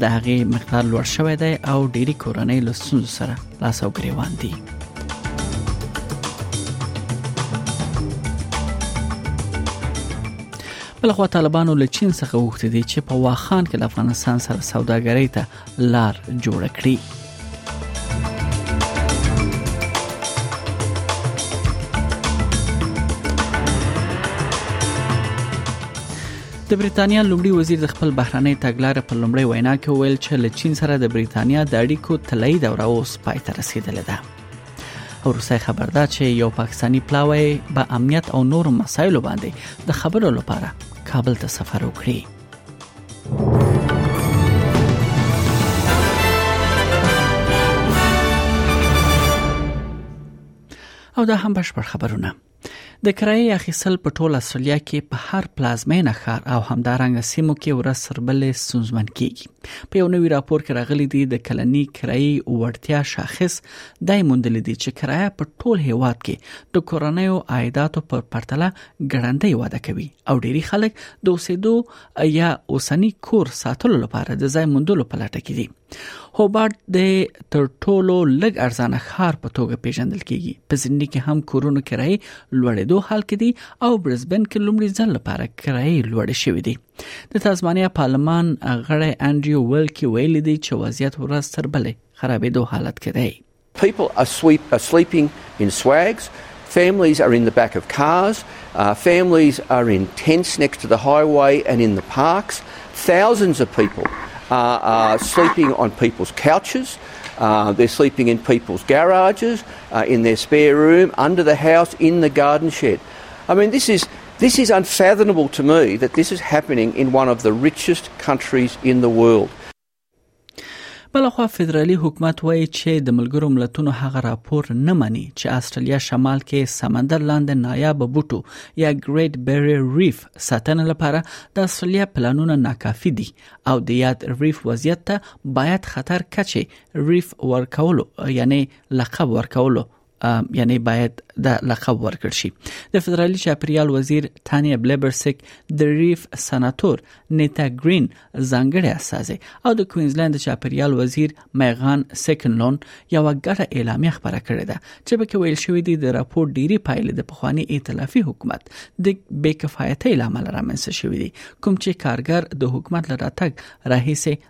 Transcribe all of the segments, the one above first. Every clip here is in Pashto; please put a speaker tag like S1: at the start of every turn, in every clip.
S1: د هغې مقدار لوړ شوی دی او ډېری کورنۍ له ستونزو سره لاس او ګریوان دي بلخوا طالبانو له چین څخه وغوښتي دي چې په واخان کې د افغانستان سره سوداګرۍ ته لار جوړه کړي د بریتانیا لومړي وزیر د خپل بهرنۍ تګلارې په لومړۍ وینا کې ویل چې له چین سره د بریتانیا د اړیکو تلای دوره اوس پای ته رسیدلې ده وروسته خبر ده چې یو پاکستانی پلاوی به امنیت او نور مسایلو باندې د خبرو لپاره کابل ته سفر وکړي او دا هم بشپړ خبرونه د کرایې اخیستل په ټول استرالیا کې په هر پلازمینه ښار او همدارنګ سیمو کې ورځ سر بلې ستونزمن کیږي په یو نوي راپور کې راغلي دي د کلنی کرایې وړتیا شاخص دای موندل دي چې کرایه په ټول هیواد کې د کورنیو عایداتو پر پرتله ګړندۍ وده کوي او ډیری خلک د اوسېدو یا اوسنی کور ساتلو لپاره د ځای موندلو په لټه کې دي هوبارت د تر ټولو لږ ارزانه ښار په توګه پیژندل کیږي په سندي کې هم کورونو کرایې لوړېدو حال کې دي او برزبن کې لومړي ځل لپاره کرایې لوړ شوې دي د تاسمانیا پارلمان غړی انډریو ویلکی ویلي دي چې وضعیت ورځ تر بلې خرابېدو حالت کې دی
S2: People are, sweep, are sleeping in swags. Families are in the back of cars. Uh, families are in tents next to the highway and in the parks. Thousands of people are sleeping on people's couches. Uh, they're sleeping in people's garages, uh, in their spare room, under the house, in the garden shed. I mean, this is, this is unfathomable to me that this is happening in one of the richest countries in the world.
S1: بلخوا فدرالي حکومت وایي چې د ملګرو ملتونو هغه راپور نه مني چې استرالیا شمال کې سمندر لاندې نایاب بوټو یا ګریټ بیریر ریف ساتنه لپاره د استرالیا پلانونه ناکافي دي او د یاد ریف وضعیت ته باید خطر کچې ریف ورکولو یعنی لقب ورکولو یعنی باید د لقب ورکړ شي د فدرالي چاپریال وزیر تانیا بلیبرسک د ریف سناتور نیتا ګرین ځانګړي اساس او د کوینزلند چاپریال وزیر میغان سیکنلون یو غټه اعلامیه خبره کړې ده چې به ویل شوې دي د راپور ډيري پایلې د پخوانی ائتلافي حکومت د بیکفایتۍ لامل رامنځته شوې دي کوم چې کارګر د حکومت لراتګ راهیسه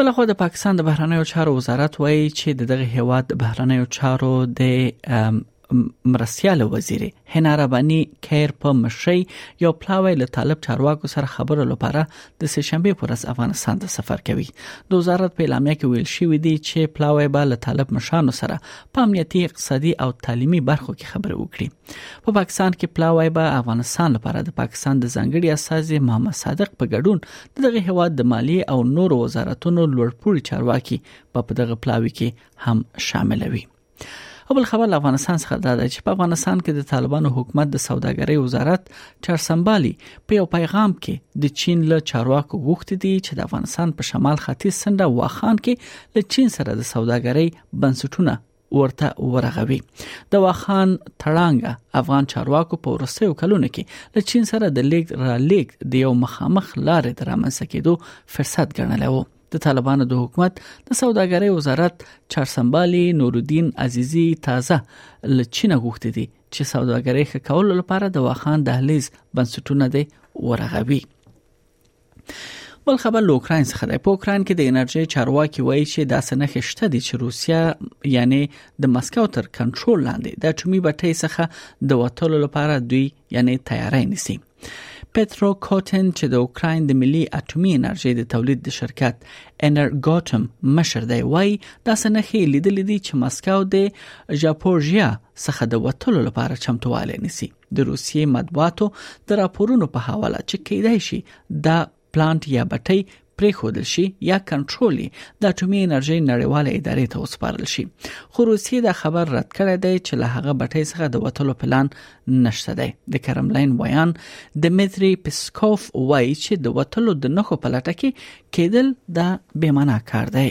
S1: بل خو د پاکستان د بهرنیو چارو وزارت وایي چې د دغه هیواد د بهرنیو چارو د مرستيال وزیر حنا ربانی کیر په مشرۍ یو پلاوی له طالب چارواکو سره خبرو لپاره د سشنبه پر ورځ افغانستان ته سفر کوي د وزارت په اعلامیه کې ویل شوی دی چې پلاوی به له طالب مشانو سره په امنیتي اقتصادي او تعلیمي برخو کې خبرې وکړي په پاکستان کې پلاوی به افغانستان لپاره د پاکستان د ځنګړي استاذ محمد صادق په ګډون دغه هواد د مالی او نورو وزارتونو لوړپوړي چارواکي په دغه پلاوی کې هم شامل وي اول خبر له افغانستان څخه دا ده چې په افغانستان کې د طالبانو حکومت د سوداګرۍ وزارت چارسمبالي په یو پیغام کې د چین له چارواکو غوښتي دي چې د افغانستان په شمال ختیځ سنډه واخان کې له چین سره د سوداګرۍ بنسټونه ورته ورغوي د واخان تړانګ افغان چارواکو په ورسېو کلونو کې له چین سره د لیګ را لیګ د یو مخامخ لارې درامنځته کېدو فرصت ګڼلی وو د طالبانو د حکومت د سوداګرۍ وزارت چارسمبالي نورالدین عزیزي تازه له چینه غوښتي دي چې سوداګرۍ ښه کولو لپاره د واخان دهلیز بنسټونه دی ورغوي بل خبر له اوکراین څخه دی په اوکراین کې د انرژي چارواکي وایي چې داسې نښې شته دي چې روسیا یعنی د مسکو تر کنټرول لاندې د اټومي بټۍ څخه د وټولو لپاره دوی یعنی تیاری نیسي پترو کوتن چې د اوکراین د ملي اټومي انرژي د تولید د شرکت انرګوټم مشر دی وای دا سنخې لیدلې دي چې مسکو د ژاپورژیا څخه د وټولو لپاره چمتواله نیسي د روسیې مطبوعاتو د راپورونو په حواله چې کېدای شي دا پلانټ یا بټۍ پریخودل شي یا کنټرول د اټومي انرژي نړیواله ادارې ته وسپارل شي خو روسیې دا خبر رد کړی دی چې له هغه بټۍ څخه د وټلو پلان نشته دی د کرملین ویان دمیتري پسکوف وایي چې د وټلو د نخو پلټه کې کېدل دا بې معنا کار دی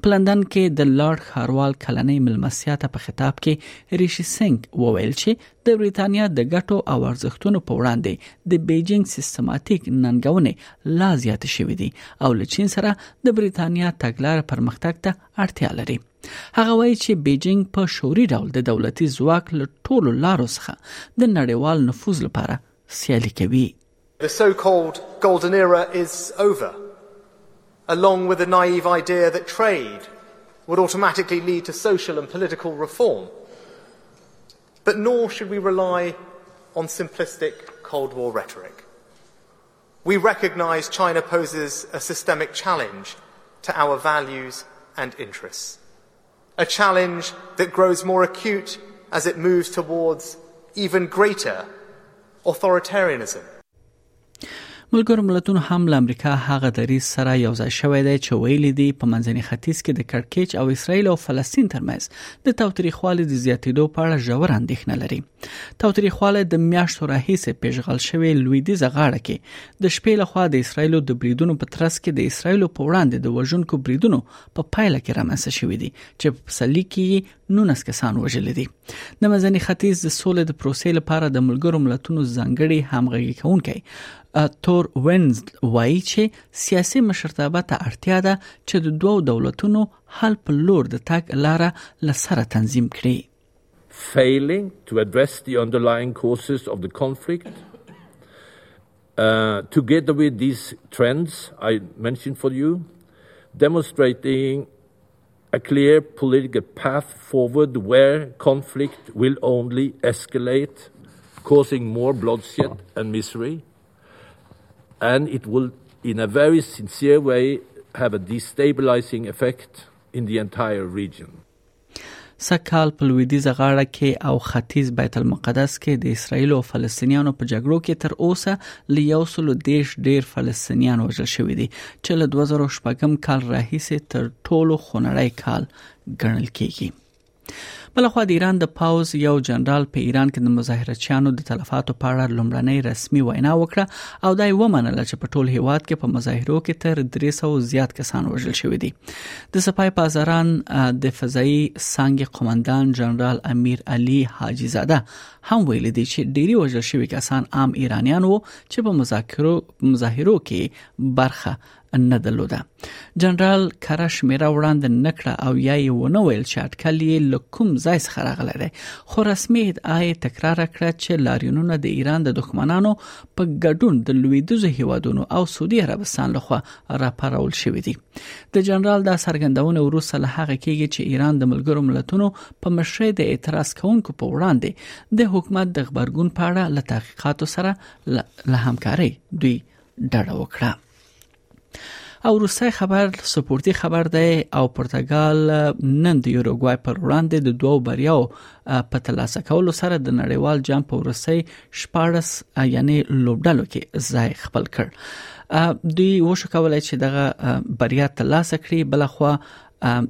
S1: په لندن کې د لارډ خاروال کلنۍ ملمسیا ته په خطاب کې ریشي سنگ وویل چې د بریتانیا د ګټو او ارزښتونو په وړاندې د بیجینګ سیستماتیک ننګونې لا زیات شوې دي او له چین سره د بریتانیا تګلارې پرمختګ ته اړتیا لري هغه وایي چې بیجینګ په شوري ډول د دولتي ځواک له ټولو لارو څخه د نړیوال نفوذ لپاره سیالي کوي
S3: The so-called golden era is over along with the naive idea that trade would automatically lead to social and political reform. But nor should we rely on simplistic Cold War rhetoric. We recognise China poses a systemic challenge to our values and interests A challenge that grows more acute as it moves towards even greater authoritarianism.
S1: ملګرو ملتونو هم له امریکا هغه دریز سره یو ځای شوی دی چې ویلي دی په منځني ختیځ کې د کړکېچ او اسرایل او فلسطین ترمنځ د تاوتریخوالي د زیاتېدو په اړه ژور اندېښنه لري تاوتریخوالی د میاشتو راهیسې پیژغل شوی لویدیزه غاړه کې د شپې لخوا د اسرایلو د بریدونو په ترڅ کې د اسرایلو په وړاندې د وژونکو بریدونو په پایله کې رامنځته شوې دي چې په پسلی کې 19 کسان وژل دي د مزنی ختیځ د سولې د پروسې لپاره د ملګرو ملتونو ځنګړي همغږي کونکي تور وینز وایي چې سیاسي مشرتابه ته اړتیا ده چې د دوو دولتونو حل په لور د تک لاره لسره تنظیم کړي
S4: failing to address the underlying causes of the conflict. Uh, together with these trends I mentioned for you, demonstrating a clear political path forward where conflict will only escalate, causing more bloodshed and misery. And it will, in a very sincere way, have a destabilizing effect in the entire region.
S1: سږ کال په لویدیزه غاړه کې او ختیځ بیت المقدس کې د اسرایل او فلسطینیانو په جګړو کې تر اوسه ل یو سلو دیش ډیر فلسطینیان وژل شوې دي چې له 2014 کال راهیسې تر ټولو خونړی کال ګڼل کیږي بلخوا د ایران د پاوز یو جنرال په ایران کې د مظاهره چیانو د تلفاتو په اړه لومړنۍ رسمي وینا وکړه او دا یې ومنله چې په ټول هیواد کې په مظاهرو کې تر 300 زیات کسان وژل شوې دي د سپای پازاران د فضایی څنګه قومندان جنرال امیر علي حاجی زاده هم ویل دي چې ډیری وژل شوی کسان عام ایرانیان وو چې په مذاکرو مظاهرو کې برخه نه درلوده جنرال کره شمیره وړاندې نکړه او یا یې ونه ویل چې اټکل یې لکم ځای څخه راغلی دی خو رسمي ادعای تکرار کړه چې لاریونونه د ایران د دښمنانو په ګډون د لویدیزو هیوادونو او سعودي عربستان لخوا راپارول شوې دي د جنرال دا څرګندونه وروسته له هغه کېږي چې ایران د ملګرو ملتونو په مشرۍ د اعتراض کوونکو په وړاندې د حکومت د خبرګون په اړه له تحقیقاتو سره له همکارۍ دوی ډډه وکړه او روسي خبر سپورتي خبر دی او پرتګال نن د یوروګوای پر وړاندې د دوو بریاو په ترلاسه کولو سره د نړیوال جام په ورسي شپارس یعنی لوبډلو کې ځای خپل کړ دوی وشو کولای چې دغه بریا ترلاسه کړي بلخوا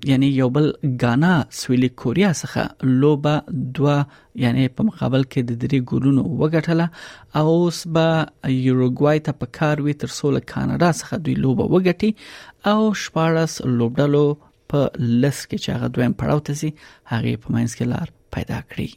S1: یعنی یو بل غانا سویلي کوریا څخه لوبه دوا یعنی په مقابل کې د درې ګولونو وګټله او اوس به یوروګوای ته په کار وي تر څو له کاناډا څخه دوی لوبه وګټي او شپارس لوبډلو په لس کې چې هغه دویم پړاو ته سي هغه په منځ کې لار پیدا کړی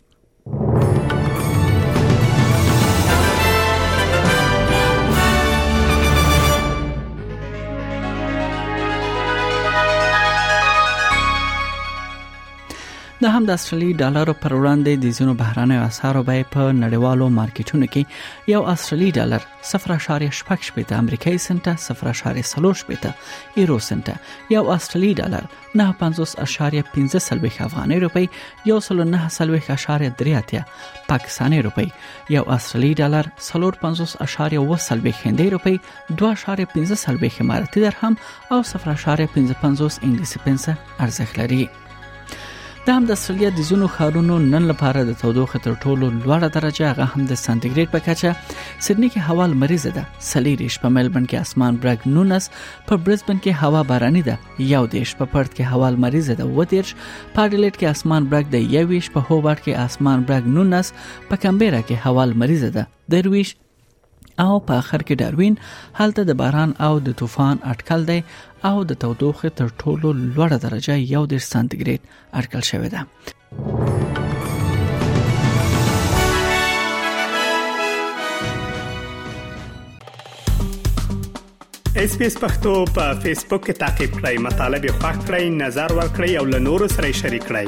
S1: د هم د استرالی ډالر پر وړاندې د زینو بهرانه اسعارو بیه په نړیوالو مارکیټونو کې یو استرالی ډالر 0.8 شپې ته امریکایي سنت 0.3 شپې ته یورو سنت یو استرالی ډالر 950.15 افغاني روپی 109.3 پاکستاني روپی یو استرالی ډالر 450.20 هندۍ روپی 2.15 اماراتي درهم او 0.55 انګلیسي پنسه ارزښت لري د هم د استرالیا د زونو خارونو نن لپاره د تودوخه تر ټولو لوړه درجه هغه هم د سانتیګریډ په کچه سېډني کې هوا لمریزه ده سلیریش په ملبن کې اسمان برګ نونس په برزبن کې هوا باراني ده یو دیش په پرت کې هوا لمریزه ده و دیرش په اډلیټ کې اسمان برګ ده یویش په هوبارت کې اسمان برګ نونس په کمبیرا کې هوا لمریزه ده درویش او په اخر کې داروین هلته د باران او د طوفان اټکل دی او د تودوخې تر ټولو لوړه درجه یو دیش سانتیګریډ اټکل شوې ده
S5: اس پی اس پختو په فیسبوک کې تا کې پلی مطلب یو فاک کړئ نظر ور کړئ او له نورو سره شریک کړئ